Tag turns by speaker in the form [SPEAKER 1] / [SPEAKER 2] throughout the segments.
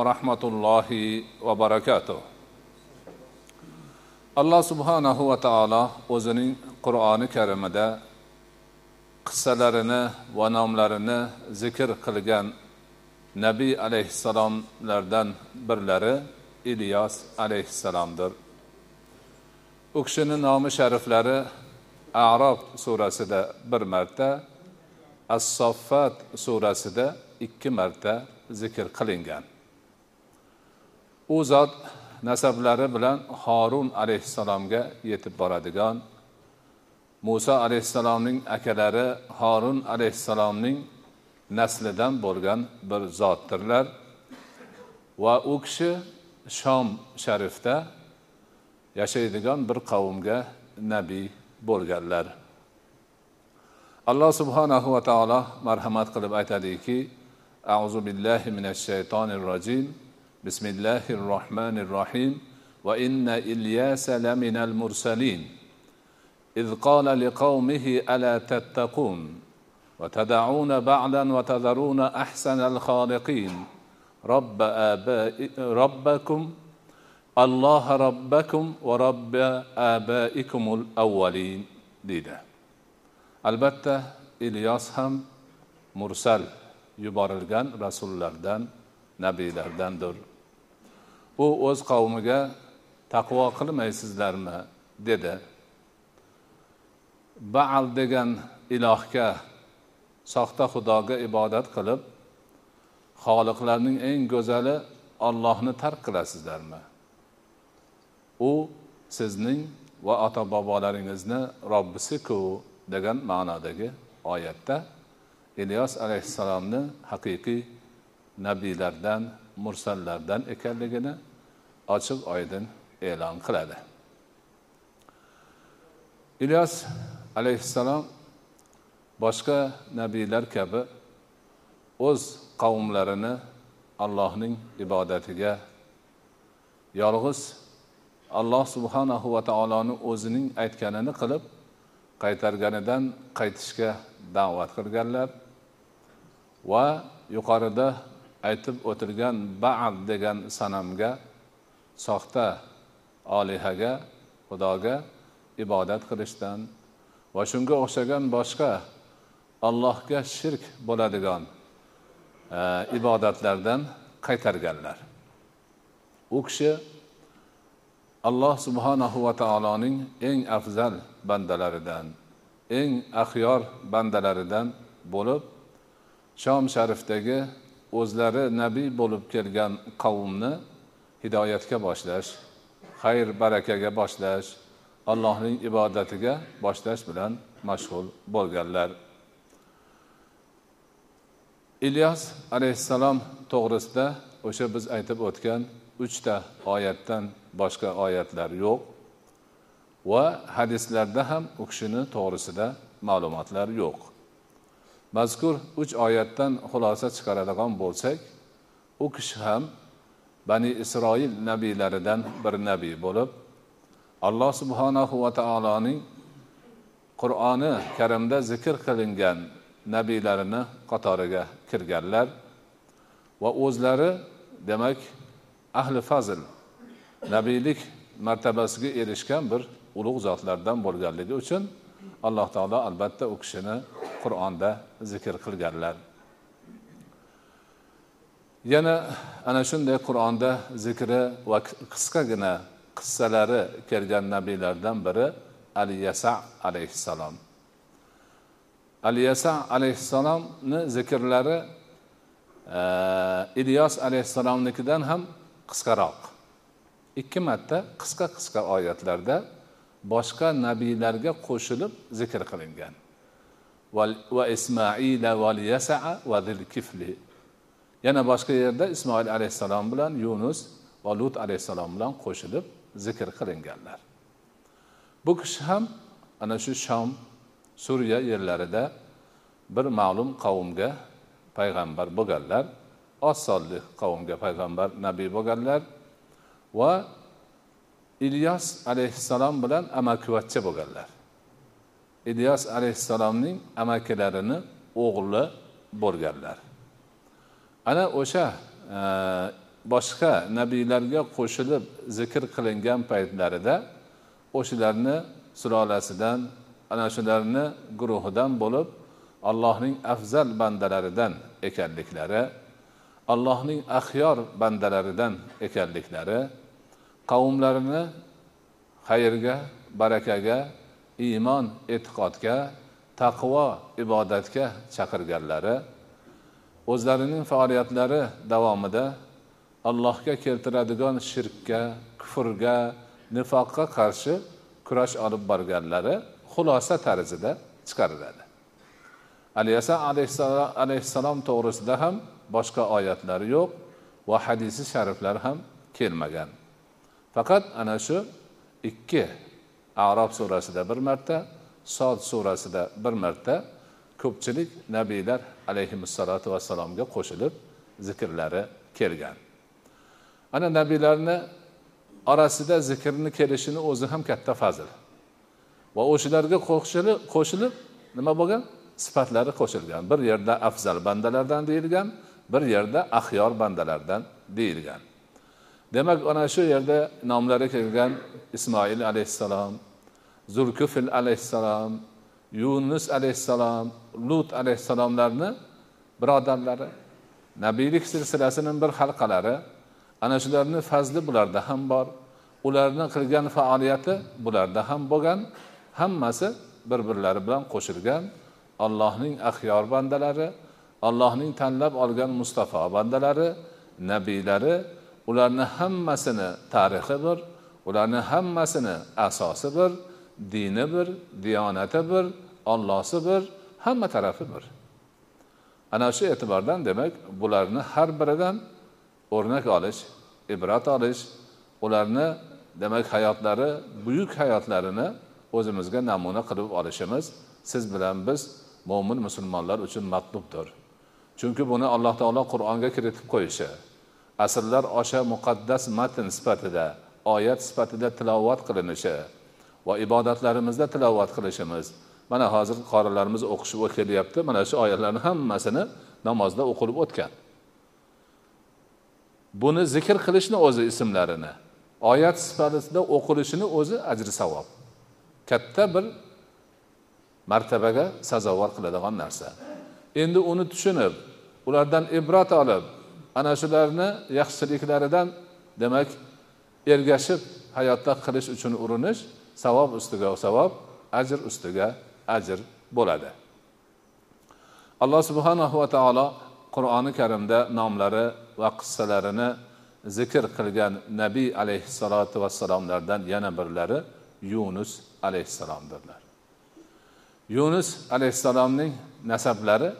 [SPEAKER 1] rahmatullohi va barakatuh. Alloh subhanahu va taolo o'zining qur'oni karimida qissalarini va nomlarini zikr qilgan nabiy alayhissalomlardan birlari ilyos alayhissalomdir. U kishini nomi shariflari arob surasida bir marta assoffat surasida ikki marta zikr qilingan. U zot nasablari bilan horun alayhissalomga yetib boradigan muso alayhissalomning akalari horun alayhissalomning naslidan bo'lgan bir zotdirlar. Va u kishi shom sharifda yashaydigan bir qavmga nabiy bo'lganlar. Alloh subhanahu va taolo marhamat qilib aytadiki auzu billahi minash shaytonir rojim. بسم الله الرحمن الرحيم وإن إلياس لمن المرسلين إذ قال لقومه ألا تتقون وتدعون بعلا وتذرون أحسن الخالقين رب ربكم الله ربكم ورب آبائكم الأولين ديدا البتة إلياس هم مرسل yuborilgan rasullardan nabiylardandir u o'z qavmiga taqvo qilmaysizlarmi? dedi. Baal degan ilohga soxta xudoga ibodat qilib xoliqlarning eng go'zali ollohni tark qilasizlarmi? U sizning va ota bobolaringizni robbisiku degan ma'nodagi oyatda ilyos alayhissalomni haqiqiy nabiylardan mursallardan ekanligini ochiq oydin e'lon qiladi. Ilyos alayhissalom boshqa nabiylar kabi o'z qavmlarini allohning ibodatiga yolg'iz alloh subhanahu va taoloni o'zining aytganini qilib qaytarganidan qaytishga da'vat qilganlar va yuqorida aytib o'tilgan baal degan sanamga soxta olihaga xudoga ibodat qilishdan va shunga o'xshagan boshqa allohga shirk bo'ladigan e, ibodatlardan qaytarganlar. U kishi alloh subhanahu va taoloning eng afzal bandalaridan eng axyor bandalaridan bo'lib shom sharifdagi o'zlari nabiy bo'lib kelgan qavmni hidoyatga boshlash xayr barakaga boshlash allohning ibodatiga boshlash bilan mashg'ul bo'lganlar. Ilyos alayhissalom to'g'risida o'sha biz aytib o'tgan uchta oyatdan boshqa oyatlar yo'q va hadislarda ham u kishini to'g'risida ma'lumotlar yo'q. Mazkur uch oyatdan xulosa chiqaradigan bo'lsak u kishi ham bani isroil nabiylaridan bir nabiy bo'lib alloh subhanahu va taoloning qur'oni karimda zikr qilingan nabiylarini qatoriga kirganlar va o'zlari demak ahli fazl nabiylik martabasiga erishgan bir ulug' zotlardan bo'lganligi uchun alloh taolo albatta u kishini qur'onda zikr qilganlar. Yana ana shunday qur'onda zikri va qisqagina qissalari kelgan nabiylardan biri ali yasa alayhissalom. Ali yasa alayhissalomni zikrlari e, ilyos alayhissalomnikidan ham qisqaroq. Ikki marta qisqa qisqa oyatlarda boshqa nabiylarga qo'shilib zikr qilingan. Va واليسع val yasaa va yana boshqa yerda ismoil alayhissalom bilan yunus va lut alayhissalom bilan qo'shilib zikr qilinganlar. Bu kishi ham ana shu shom suriya yerlarida bir ma'lum qavmga payg'ambar bo'lganlar oz sonli qavmga payg'ambar nabiy bo'lganlar va ilyos alayhissalom bilan amakivachcha bo'lganlar. Ilyos alayhissalomning amakilarini o'g'li bo'lganlar ana o'sha e, boshqa nabiylarga qo'shilib zikr qilingan paytlarida o'shalarni sulolasidan ana shularni guruhidan bo'lib allohning afzal bandalaridan ekanliklari allohning axyor bandalaridan ekanliklari qavmlarini xayrga barakaga iymon e'tiqodga taqvo ibodatga chaqirganlari o'zlarining faoliyatlari davomida allohga keltiradigan shirkka kufrga nifoqqa qarshi kurash olib borganlari xulosa tarzida chiqariladi. Aliyasa alayhissalom to'g'risida ham boshqa oyatlar yo'q va hadisi shariflar ham kelmagan. Faqat ana shu ikki arob surasida bir marta sod surasida bir marta ko'pchilik nabiylar alayhissalotu vassalomga qo'shilib zikrlari kelgan. Ana nabiylarni orasida zikrni kelishini o'zi ham katta fazil va o'shalarga qo'shilib qo'shilib nima bo'lgan? Sifatlari qo'shilgan. Bir yerda afzal bandalardan deyilgan bir yerda axyor bandalardan deyilgan. Demak ana shu yerda nomlari kelgan ismoil alayhissalom zulkufil alayhissalom yunus alayhissalom lut alayhissalomlarni birodarlari nabiylik silsilasining bir halqalari ana shularni fazli bularda ham bor ularni qilgan faoliyati bularda ham bo'lgan hammasi bir birlari bilan qo'shilgan allohning axyor bandalari allohning tanlab olgan mustafo bandalari nabiylari ularni hammasini tarixi bir ularni hammasini asosi bir dini bir diyonati bir ollosi bir hamma tarafi bir. Ana shu e'tibordan demak bularni har biridan o'rnak olish ibrat olish ularni demak hayotlari buyuk hayotlarini o'zimizga namuna qilib olishimiz siz bilan biz mo'min musulmonlar uchun matlubdir. Chunki buni alloh taolo qur'onga kiritib qo'yishi asrlar osha muqaddas matn sifatida oyat sifatida tilovat qilinishi va ibodatlarimizda tilovat qilishimiz. Mana hozir qorilarimiz o'qishib kelyapti mana shu oyatlarni hammasini namozda o'qilib o'tgan. Buni zikr qilishni o'zi ismlarini oyat sifatida o'qilishini o'zi ajri savob. Katta bir martabaga sazovor qiladigan narsa. Endi uni tushunib ulardan ibrat olib ana shularni yaxshiliklaridan demak ergashib hayotda qilish uchun urinish savob ustiga savob ajr ustiga ajr bo'ladi. Alloh subhanahu va taolo qur'oni karimda nomlari va qissalarini zikr qilgan nabiy alayhissalotu vassalomlardan yana birlari yunus alayhissalomdirlar. Yunus alayhissalomning nasablari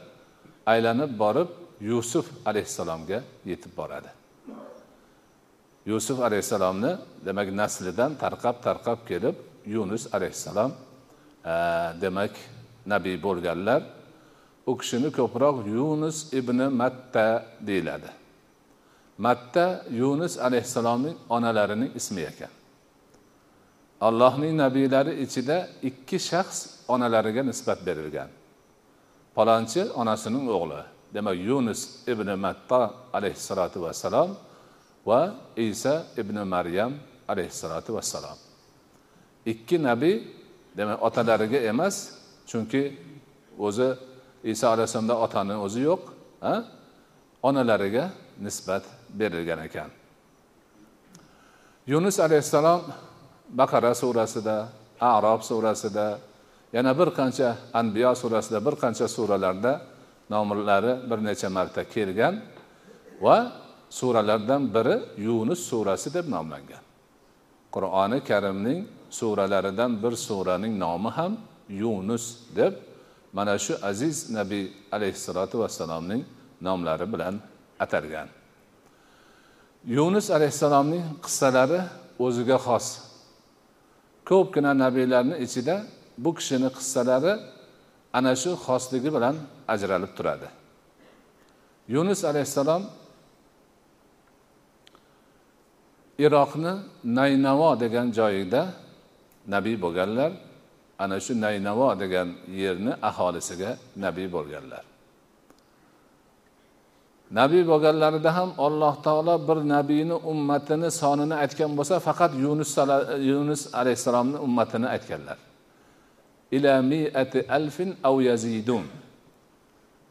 [SPEAKER 1] aylanib borib yusuf alayhissalomga yetib boradi. Yusuf alayhissalomni demak naslidan tarqab tarqab kelib yunus alayhissalom e, demak nabiy bo'lganlar u kishini ko'proq yunus ibn matta deyiladi. Matta yunus alayhissalomning onalarining ismi ekan. Allohning nabiylari ichida ikki shaxs onalariga nisbat berilgan. Palonchi onasining o'g'li. Demak yunus ibn matta alayhissalotu vassalom va isa ibn maryam alayhissalotu vassalom. Ikki nabiy demak otalariga emas chunki o'zi iso alayhissalomda otani o'zi yo'q onalariga nisbat berilgan ekan. Yunus alayhissalom baqara surasida arob surasida yana bir qancha anbiyo surasida bir qancha suralarda nomlari bir necha marta kelgan va suralardan biri yunus surasi deb nomlangan. Qur'oni karimning suralaridan bir suraning nomi ham yunus deb mana shu aziz nabiy alayhissalotu vassalomning nomlari bilan atalgan. Yunus alayhissalomning qissalari o'ziga xos. Ko'pgina nabiylarni ichida bu kishini qissalari ana shu xosligi bilan ajralib turadi. Yunus alayhissalom iroqni naynavo degan joyida nabiy bo'lganlar ana shu naynavo degan yerni aholisiga nabiy bo'lganlar. Nabiy bo'lganlarida ham alloh taolo bir nabiyni ummatini sonini aytgan bo'lsa faqat yunus yunus alayhissalomni ummatini aytganlar. Ila miati alfin av yazidun.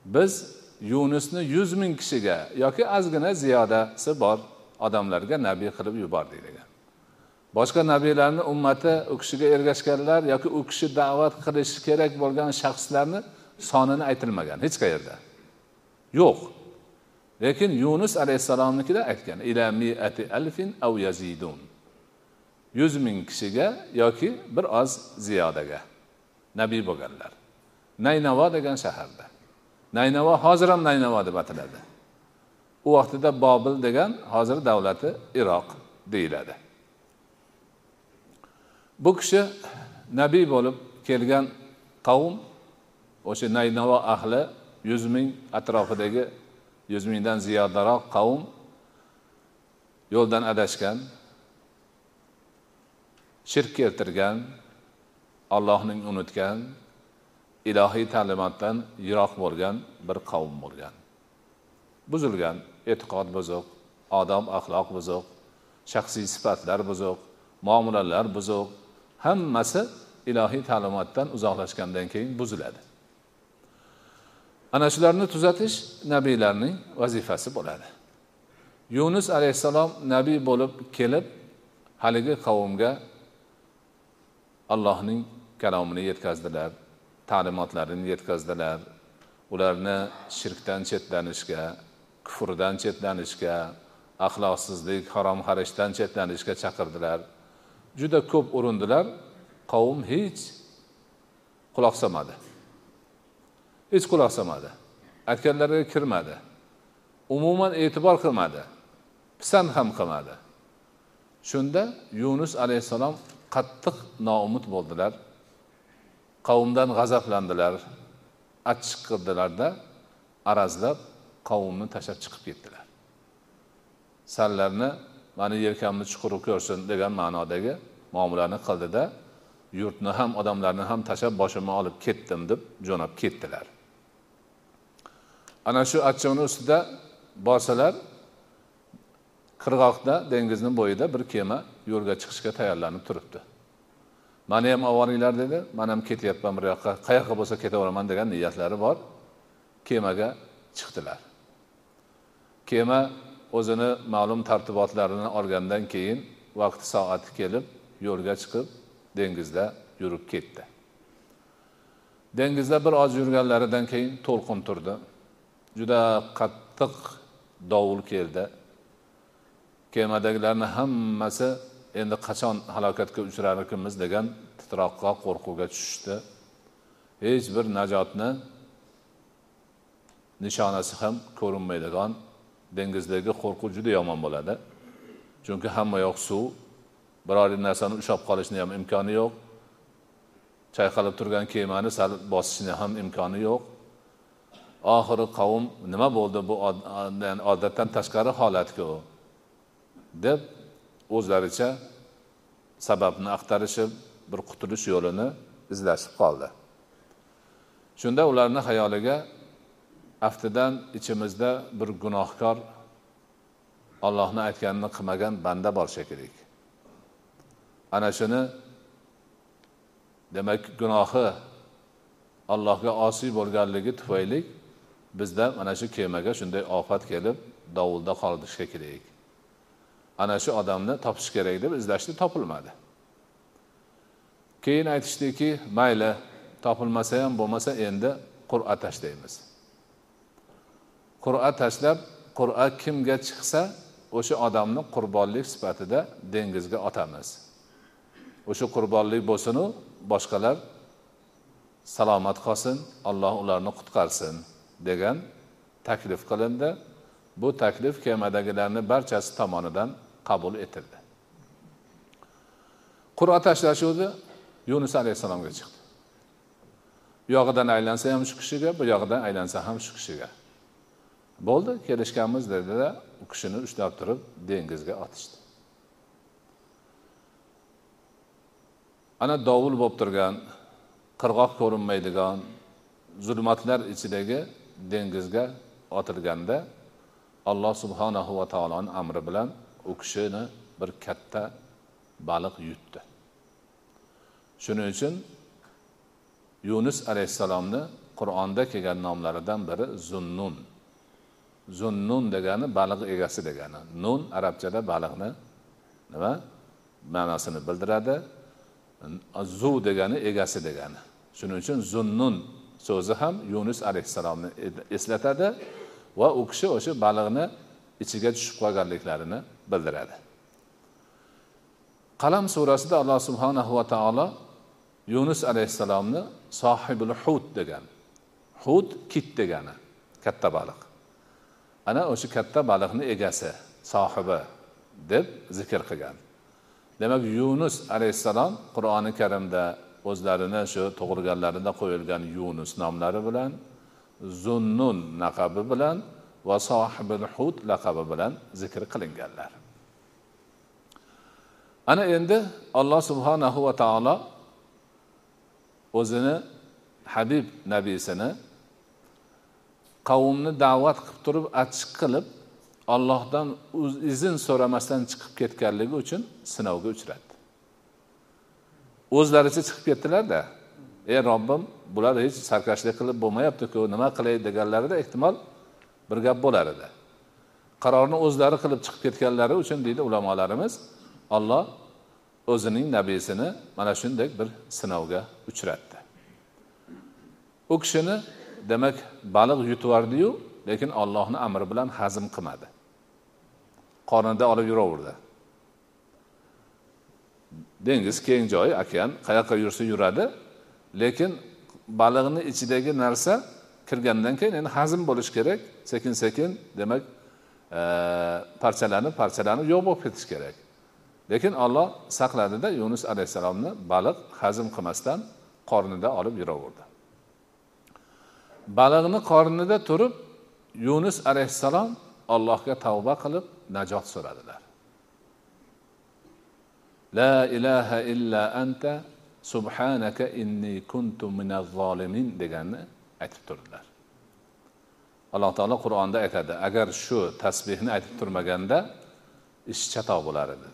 [SPEAKER 1] Biz yunusni yuz ming kishiga yoki ozgina ziyodasi bor odamlarga nabiy qilib yubordik degan. Boshqa nabiylarni ummati u kishiga ergashganlar yoki u kishi da'vat qilishi kerak bo'lgan shaxslarni sonini aytilmagan hech qayerda. Yo'q. Lekin yunus alayhissalomnikida aytgan ila miati alfin av yazidun. Yuz ming kishiga yoki bir oz ziyodaga. Nabiy bo'lganlar. Naynavo degan shaharda. Naynavo hozir ham naynavo deb ataladi. U vaqtida bobil degan hozir davlati iroq deyiladi. Bu kishi nabiy bo'lib kelgan qavm o'sha naynavo ahli yuz ming atrofidagi yuz mingdan ziyodaroq qavm yo'ldan adashgan shirk keltirgan allohning unutgan ilohiy ta'limotdan yiroq bo'lgan bir qavm bo'lgan. Buzilgan e'tiqod buzuq odob axloq buzuq shaxsiy sifatlar buzuq muomalalar buzuq hammasi ilohiy ta'limotdan uzoqlashgandan keyin buziladi. Ana shularni tuzatish nabiylarning vazifasi bo'ladi. Yunus alayhissalom nabiy bo'lib kelib haligi qavmga allohning kalomini yetkazdilar ta'limotlarini yetkazdilar. Ularni shirkdan chetlanishga kufrdan chetlanishga axloqsizlik harom xarishdan chetlanishga chaqirdilar. Juda ko'p urindilar qavm hech quloq solmadi. Hech quloq solmadi. Aytganlariga kirmadi. Umuman e'tibor qilmadi. Pisand ham qilmadi. Shunda yunus alayhissalom qattiq noumid bo'ldilar. Qavmdan g'azablandilar. Achchiq qildilarda arazlab qavmni tashlab chiqib ketdilar. Sanlarni mani yelkamni chuquri ko'rsin degan ma'nodagi muomalani qildida yurtni ham odamlarni ham tashlab boshimni olib ketdim deb jo'nab ketdilar. Ana shu achchig'ini ustida borsalar qirg'oqda dengizni bo'yida bir kema yo'lga chiqishga tayyorlanib turibdi. Mani ham olib boringlar dedi man ham ketyapman bir yoqqa qayoqqa bo'lsa ketaveraman degan niyatlari bor. Kemaga chiqdilar. Kema o'zini ma'lum tartibotlarini olgandan keyin vaqti soati kelib yo'lga chiqib dengizda yurib ketdi. Dengizda bir oz yurganlaridan keyin to'lqin turdi. Juda qattiq dovul keldi. Kemadagilarni hammasi endi qachon halokatga uchrarkanmiz degan titroqqa qo'rquvga tushishdi. Hech bir najotni nishonasi ham ko'rinmaydigan dengizdagi qo'rquv juda yomon bo'ladi. Chunki hamma yoq suv biror narsani ushlab qolishni ham imkoni yo'q. Chayqalib turgan kemani sal bosishni ham imkoni yo'q. Oxiri qavm nima bo'ldi bu odatdan tashqari holatku? deb o'zlaricha sababni axtarishib bir qutulish yo'lini izlashib qoldi. Shunda ularni xayoliga aftidan ichimizda bir gunohkor ollohni aytganini qilmagan banda bor shekilli ana shuni demak gunohi allohga osiy bo'lganligi tufayli bizda mana shu kemaga shunday ofat kelib dovulda qoldi kerak ana shu odamni topish kerak deb izlashdi topilmadi. Keyin aytishdiki mayli topilmasa ham bo'lmasa endi qur'a tashlaymiz. Qur'a tashlab qur'a kimga chiqsa o'sha odamni qurbonlik sifatida dengizga otamiz. O'sha qurbonlik bo'lsinu boshqalar salomat qolsin alloh ularni qutqarsin degan taklif qilindi. Bu taklif kemadagilarni barchasi tomonidan qabul etildi. Qur'a tashlashuvdi yunus alayhissalomga chiqdi. Bu yog'idan aylansa ham shu kishiga bu yog'idan aylansa ham shu kishiga. Bo'ldi kelishganmiz dedida u kishini ushlab turib dengizga otishdi. Ana dovul bo'lib turgan qirg'oq ko'rinmaydigan zulmatlar ichidagi dengizga otilganda alloh subhanahu va taoloni amri bilan u kishini bir katta baliq yutdi. Shuning uchun yunus alayhissalomni qur'onda kelgan nomlaridan biri zunnun. Zunnun degani baliq egasi degani. Nun arabchada baliqni nima? Ma'nosini bildiradi. Zu degani egasi degani. Shuning uchun zunnun so'zi ham yunus alayhissalomni eslatadi va u kishi o'sha baliqni ichiga tushib qolganliklarini bildiradi. Qalam surasida alloh subhanahu va taolo yunus alayhissalomni sohibul hud degan hud kit degani katta baliq. Ana o'sha katta baliqni egasi sohibi deb zikr qilgan. Demak yunus alayhissalom qur'oni karimda o'zlarini shu tug'ilganlarida qo'yilgan yunus nomlari bilan zunnun laqabi bilan va sohibil hud laqabi bilan zikr qilinganlar. Ana endi alloh subhanahu va taolo o'zini habib nabiysini qavmni da'vat qilib turib achchiq qilib ollohdan izn so'ramasdan chiqib ketganligi uchun sinovga uchratdi. O'zlaricha chiqib ketdilarda ey robbim bular hech sarkashlik qilib bo'lmayaptiku nima qilay? deganlarida ehtimol bir gap bo'lar edi. Qarorni o'zlari qilib chiqib ketganlari uchun deydi ulamolarimiz olloh o'zining nabiysini mana shunday bir sinovga uchratdi. U kishini demak baliq yutib yubordiyu lekin ollohni amri bilan hazm qilmadi. Qornida olib yuraverdi. Dengiz keng joy okean qayoqqa yursa yuradi lekin baliqni ichidagi narsa kirgandan keyin endi hazm bo'lishi kerak. Sekin sekin demak e, parchalanib parchalanib yo'q bo'lib ketishi kerak. Lekin olloh saqladida yunus alayhissalomni baliq hazm qilmasdan qornida olib yuraverdi. Baliqni qornida turib yunus alayhissalom allohga tavba qilib najot so'radilar. La ilaha illa anta subhanaka inni kuntu minaz zolimin deganni aytib turdilar. Alloh taolo qur'onda aytadi agar shu tasbehni aytib turmaganda ish chatoq bo'lar edi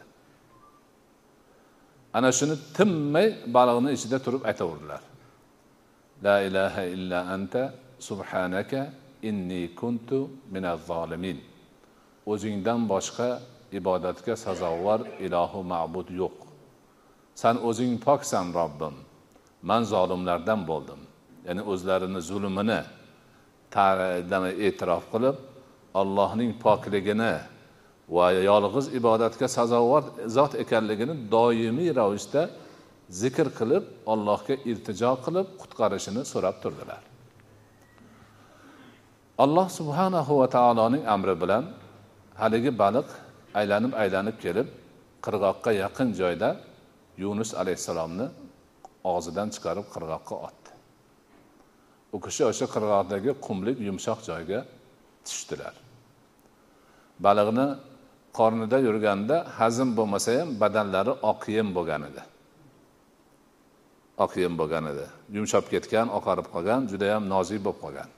[SPEAKER 1] ana shuni tinmay baliqni ichida turib aytaverdilar. La ilaha illa anta subhanaka inni kuntu minaz zolimin o'zingdan boshqa ibodatga sazovor ilohu ma'bud yo'q. San o'zing poksan robbim. Man zolimlardan bo'ldim. Ya'ni o'zlarini zulmini e'tirof qilib allohning pokligini va yolg'iz ibodatga sazovor zot ekanligini doimiy ravishda zikr qilib allohga iltijo qilib qutqarishini so'rab turdilar. Alloh subhanahu va taoloning amri bilan haligi baliq aylanib aylanib kelib qirg'oqqa yaqin joyda yunus alayhissalomni og'zidan chiqarib qirg'oqqa otdi. U kishi o'sha qirg'oqdagi qumlik yumshoq joyga tushdilar. Baliqni qornida yurganda hazm bo'lmasa ham badanlari oqyem bo'lgan edi. Oqyem bo'lgan edi. Yumshab ketgan oqarib qolgan judayam nozik bo'lib qolgan.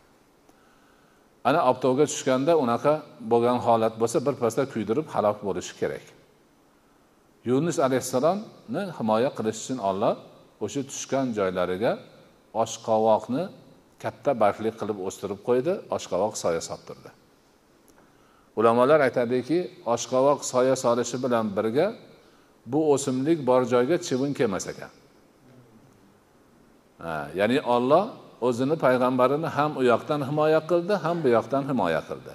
[SPEAKER 1] Ana obtovga tushganda unaqa bo'lgan holat bo'lsa birpasda kuydirib halok bo'lishi kerak. Yunus alayhissalomni himoya qilish uchun olloh o'sha tushgan joylariga oshqovoqni katta barglik qilib o'stirib qo'ydi oshqovoq soya solib turdi ulamolar aytadiki oshqovoq soya solishi bilan birga bu o'simlik bor joyga chivin kelmas ekan. Ya'ni olloh o'zini payg'ambarini ham u yoqdan himoya qildi ham bu yoqdan himoya qildi.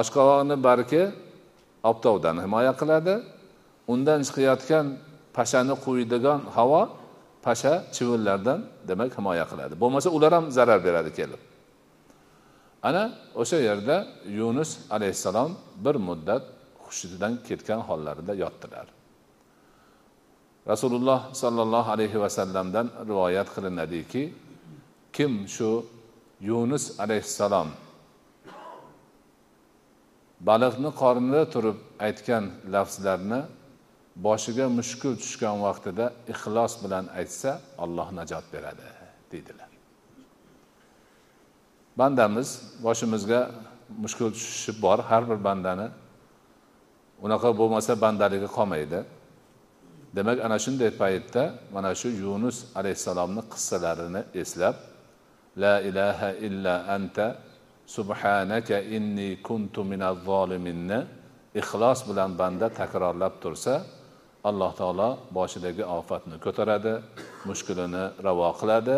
[SPEAKER 1] Oshqovoqni bargi obtovdan himoya qiladi undan chiqayotgan pashani quydigan havo pasha chivinlardan demak himoya qiladi. Bo'lmasa ular ham zarar beradi kelib. Ana o'sha yerda yunus alayhissalom bir muddat hushidan ketgan hollarida yotdilar. Rasululloh sollallohu alayhi vasallamdan rivoyat qilinadiki kim shu yunus alayhissalom baliqni qornida turib aytgan lafzlarni boshiga mushkul tushgan vaqtida ixlos bilan aytsa alloh najot beradi deydilar. Bandamiz boshimizga mushkul tushishi bor har bir bandani. Unaqa bo'lmasa bandaligi qolmaydi. Demak ana shunday paytda mana shu yunus alayhissalomni qissalarini eslab la ilaha illa anta subhanaka inni kuntu minaz zoliminni ixlos bilan banda takrorlab tursa alloh taolo boshidagi ofatni ko'taradi mushkulini ravo qiladi.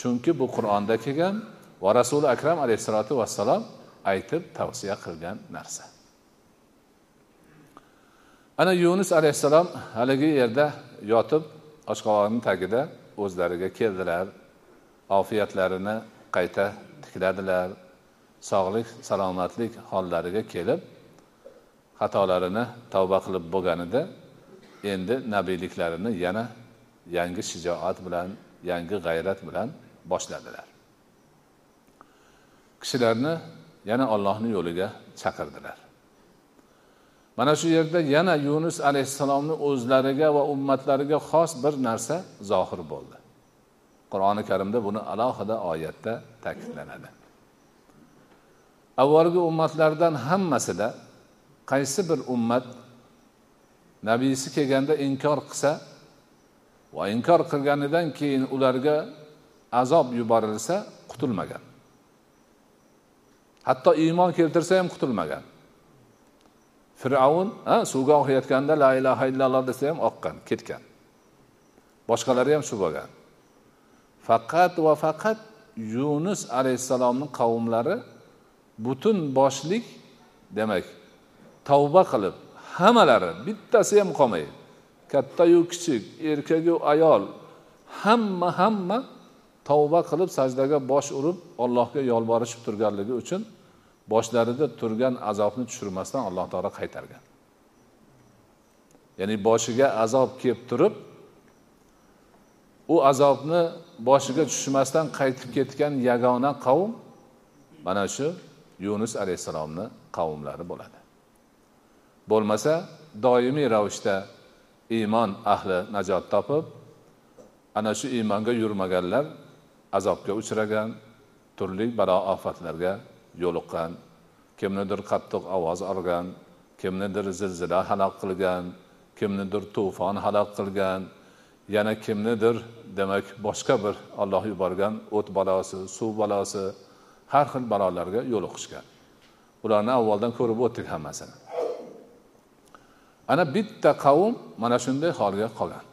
[SPEAKER 1] Chunki bu qur'onda kelgan va rasuli akram alayhissalotu vassalom aytib tavsiya qilgan narsa. Ana yunus alayhissalom haligi yerda yotib oshqovoqni tagida o'zlariga keldilar. Ofiyatlarini qayta tikladilar. Sog'lik salomatlik hollariga kelib xatolarini tavba qilib bo'lganida endi nabiyliklarini yana yangi shijoat bilan yangi g'ayrat bilan boshladilar. Kishilarni yana ollohni yo'liga chaqirdilar. Mana shu yerda yana yunus alayhissalomni o'zlariga va ummatlariga xos bir narsa zohir bo'ldi. Qur'oni karimda buni alohida oyatda ta'kidlanadi. Avvalgi ummatlardan hammasida qaysi bir ummat nabiysi kelganda inkor qilsa va inkor qilganidan keyin ularga azob yuborilsa qutulmagan. Hatto iymon keltirsa ham qutulmagan. Fir'avn suvga oqayotganda la ilaha illalloh desa ham oqqan ketgan. Boshqalari ham shu bo'lgan. Faqat va faqat yunus alayhissalomni qavmlari butun boshlik demak tavba qilib hammalari bittasi ham qolmaydi. Kattayu kichik erkaku ayol hamma hamma tavba qilib sajdaga bosh urib allohga yolborishib turganligi uchun boshlarida turgan azobni tushirmasdan alloh taolo qaytargan. Ya'ni boshiga azob kelib turib u azobni boshiga tushmasdan qaytib ketgan yagona qavm mana shu yunus alayhissalomni qavmlari bo'ladi. Bo'lmasa doimiy ravishda iymon ahli najot topib ana shu iymonga yurmaganlar azobga uchragan turli balo ofatlarga yo'liqqan kimnidir qattiq ovoz olgan kimnidir zilzila halok qilgan kimnidir to'fon halok qilgan yana kimnidir demak boshqa bir olloh yuborgan o't balosi suv balosi har xil balolarga yo'liqishgan. Ularni avvaldan ko'rib o'tdik hammasini. Ana bitta qavm mana shunday holga qolgan.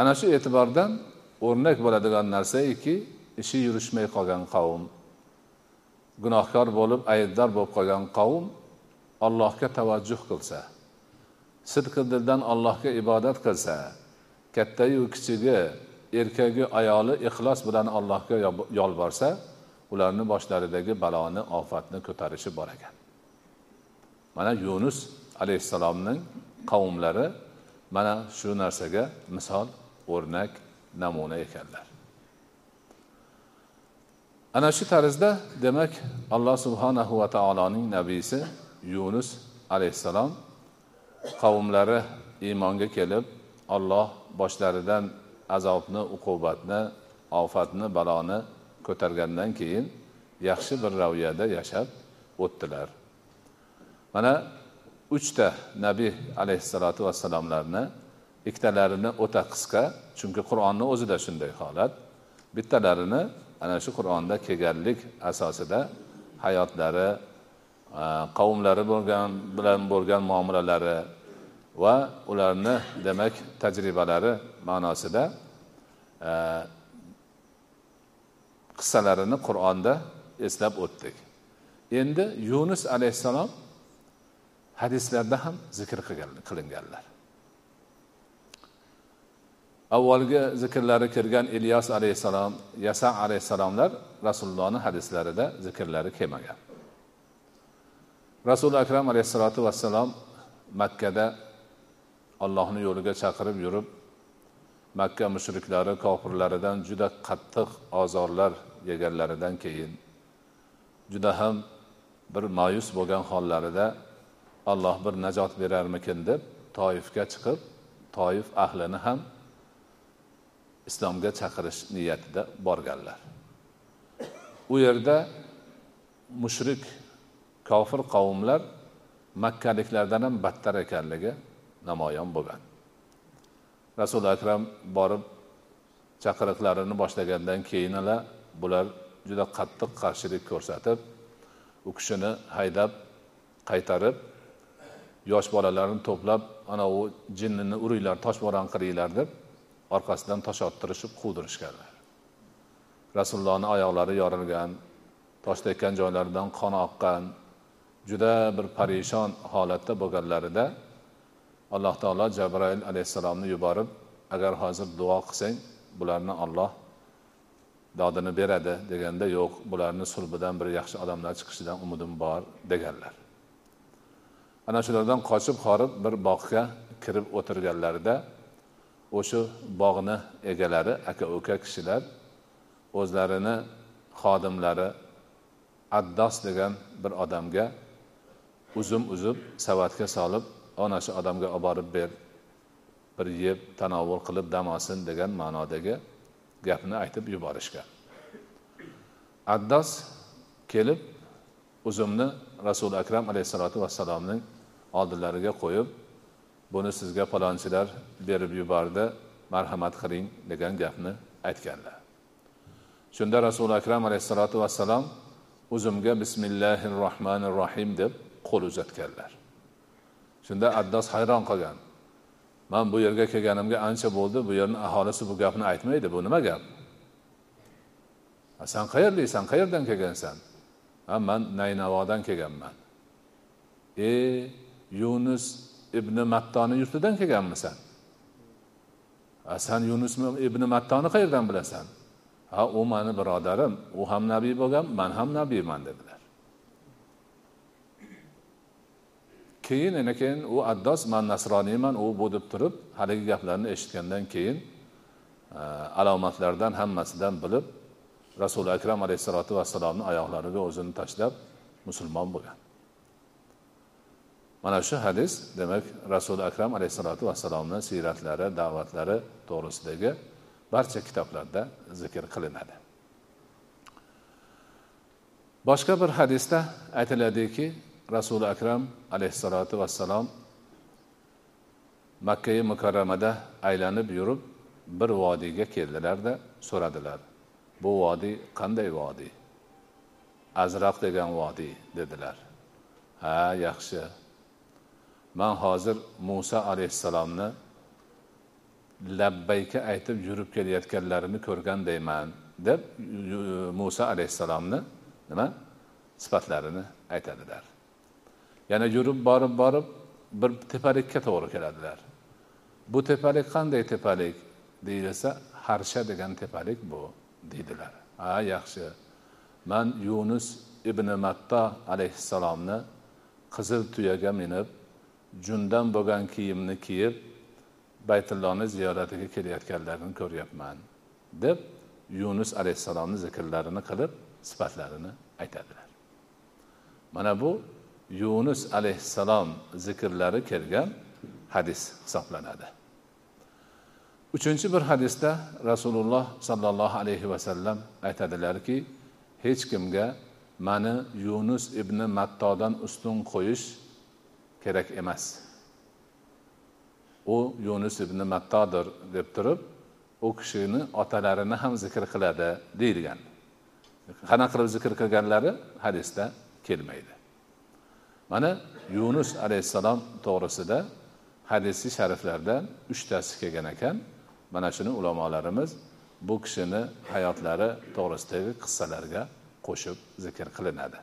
[SPEAKER 1] Ana shu e'tibordan o'rnak bo'ladigan narsaiki ishi yurishmay qolgan qavm gunohkor bo'lib aybdor bo'lib qolgan qavm allohga tavajjuh qilsa sidqi dildan allohga ibodat qilsa kattayu kichigi erkagi ayoli ixlos bilan allohga yolborsa ularni boshlaridagi baloni ofatni ko'tarishi bor ekan. Mana yunus alayhissalomning qavmlari mana shu narsaga misol o'rnak namuna ekanlar. Ana shu tarzda demak alloh subhanahu va taoloning nabiysi yunus alayhissalom qavmlari iymonga kelib olloh boshlaridan azobni uqubatni ofatni baloni ko'targandan keyin yaxshi bir raviyada yashab o'tdilar. Mana uchta nabiy alayhissalotu vassalomlarni ikkitalarini o'ta qisqa chunki qur'onni o'zida shunday holat. Bittalarini ana shu qur'onda kelganlik asosida hayotlari qavmlari bo'lgan bilan bo'lgan muomalalari va ularni demak tajribalari ma'nosida qissalarini qur'onda eslab o'tdik. Endi yunus alayhissalom hadislarda ham zikr qilinganlar. Avvalgi zikrlari kirgan ilyos alayhissalom yasa alayhissalomlar rasulullohni hadislarida zikrlari kelmagan. Rasuli akram alayhissalotu vassalom makkada allohni yo'liga chaqirib yurib makka mushriklari kofirlaridan juda qattiq ozorlar yeganlaridan keyin juda ham bir ma'yus bo'lgan hollarida alloh bir najot berarmikin deb toifga chiqib toif ahlini ham islomga chaqirish niyatida borganlar. U yerda mushrik kofir qavmlar makkaliklardan ham battar ekanligi namoyon bo'lgan. Rasuli akram borib chaqiriqlarini boshlagandan keyinala bular juda qattiq qarshilik ko'rsatib u kishini haydab qaytarib yosh bolalarni to'plab anavi u jinnini uringlar toshbo'ron qilinglar deb orqasidan tosh ottirishib quvdirishganlar. Rasulullohni oyoqlari yorilgan tosh tekkan joylaridan qon oqqan juda bir parishon holatda bo'lganlarida alloh taolo jabroil alayhissalomni yuborib agar hozir duo qilsang bularni olloh dodini beradi deganda yo'q bularni sulbidan bir yaxshi odamlar chiqishidan umidim bor deganlar. Ana shulardan qochib horib bir bog'ga kirib o'tirganlarida o'sha bog'ni egalari aka uka kishilar o'zlarini xodimlari addos degan bir odamga uzum uzib savatga solib ana shu odamga olib borib ber bir yeb tanovul qilib dam olsin degan ma'nodagi gapni aytib yuborishgan. Addos kelib uzumni rasuli akram alayhissalotu vassalomning oldilariga qo'yib buni sizga palonchilar berib yubordi marhamat qiling degan gapni aytganlar. Shunda rasuli akram alayhissalotu vassalom uzumga bismillahi rohmanir rohim deb qo'l uzatganlar. Shunda addos hayron qolgan. Man bu yerga kelganimga ancha bo'ldi bu yerni aholisi bu gapni aytmaydi bu nima gap? San qayerliksan qayerdan kelgansan? Ha man naynavodan kelganman. E yunus ibn mattoni yurtidan kelganmisan? A san yunus ibn mattoni qayerdan bilasan? Ha u mani birodarim u ham nabiy bo'lgan man ham nabiyman dedilar. Keyin ana keyin u addos man nasroniyman u bu deb turib haligi gaplarni eshitgandan keyin alomatlardan hammasidan bilib rasuli akram alayhissalotu vassalomni oyoqlariga o'zini tashlab musulmon bo'lgan. Mana shu hadis demak rasuli akram alayhissalotu vassalomni siyratlari da'vatlari to'g'risidagi barcha kitoblarda zikr qilinadi. Boshqa bir hadisda aytiladiki rasuli akram alayhissalotu vassalom makkai mukarramada aylanib yurib bir vodiyga keldilarda so'radilar bu vodiy qanday vodiy? Azroq degan vodiy dedilar. Ha yaxshi. Man hozir muso alayhissalomni labbayka aytib yurib kelayotganlarini ko'rgandayman deb muso alayhissalomni nima? Sifatlarini aytadilar. Yana yurib borib borib bir tepalikka to'g'ri keladilar. Bu tepalik qanday tepalik? Deyilsa harsha degan tepalik bu deydilar. Ha yaxshi. Man yunus ibn matto alayhissalomni qizil tuyaga minib jundan bo'lgan kiyimni kiyib baytullohni ziyoratiga kelayotganlarini ko'ryapman deb yunus alayhissalomni zikrlarini qilib sifatlarini aytadilar. Mana bu yunus alayhissalom zikrlari kelgan hadis hisoblanadi. Uchinchi bir hadisda rasululloh sollallohu alayhi vasallam aytadilarki hech kimga mani yunus ibn mattodan ustun qo'yish kerak emas. U yunus ibn mattodir deb turib u kishini otalarini ham zikr qiladi deyilgan qanaqa qilib zikr qilganlari hadisda kelmaydi. Mana yunus alayhissalom to'g'risida hadisi shariflardan uchtasi kelgan ekan. Mana shuni ulamolarimiz bu kishini hayotlari to'g'risidagi qissalarga qo'shib zikr qilinadi.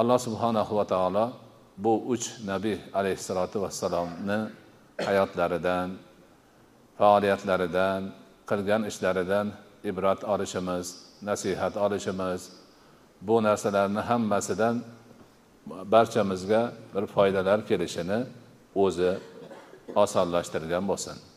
[SPEAKER 1] Alloh subhanahu va taolo bu uch nabiy alayhissalotu vassalomni hayotlaridan faoliyatlaridan qilgan ishlaridan ibrat olishimiz nasihat olishimiz bu narsalarni hammasidan barchamizga bir foydalar kelishini o'zi osonlashtirgan bo'lsin.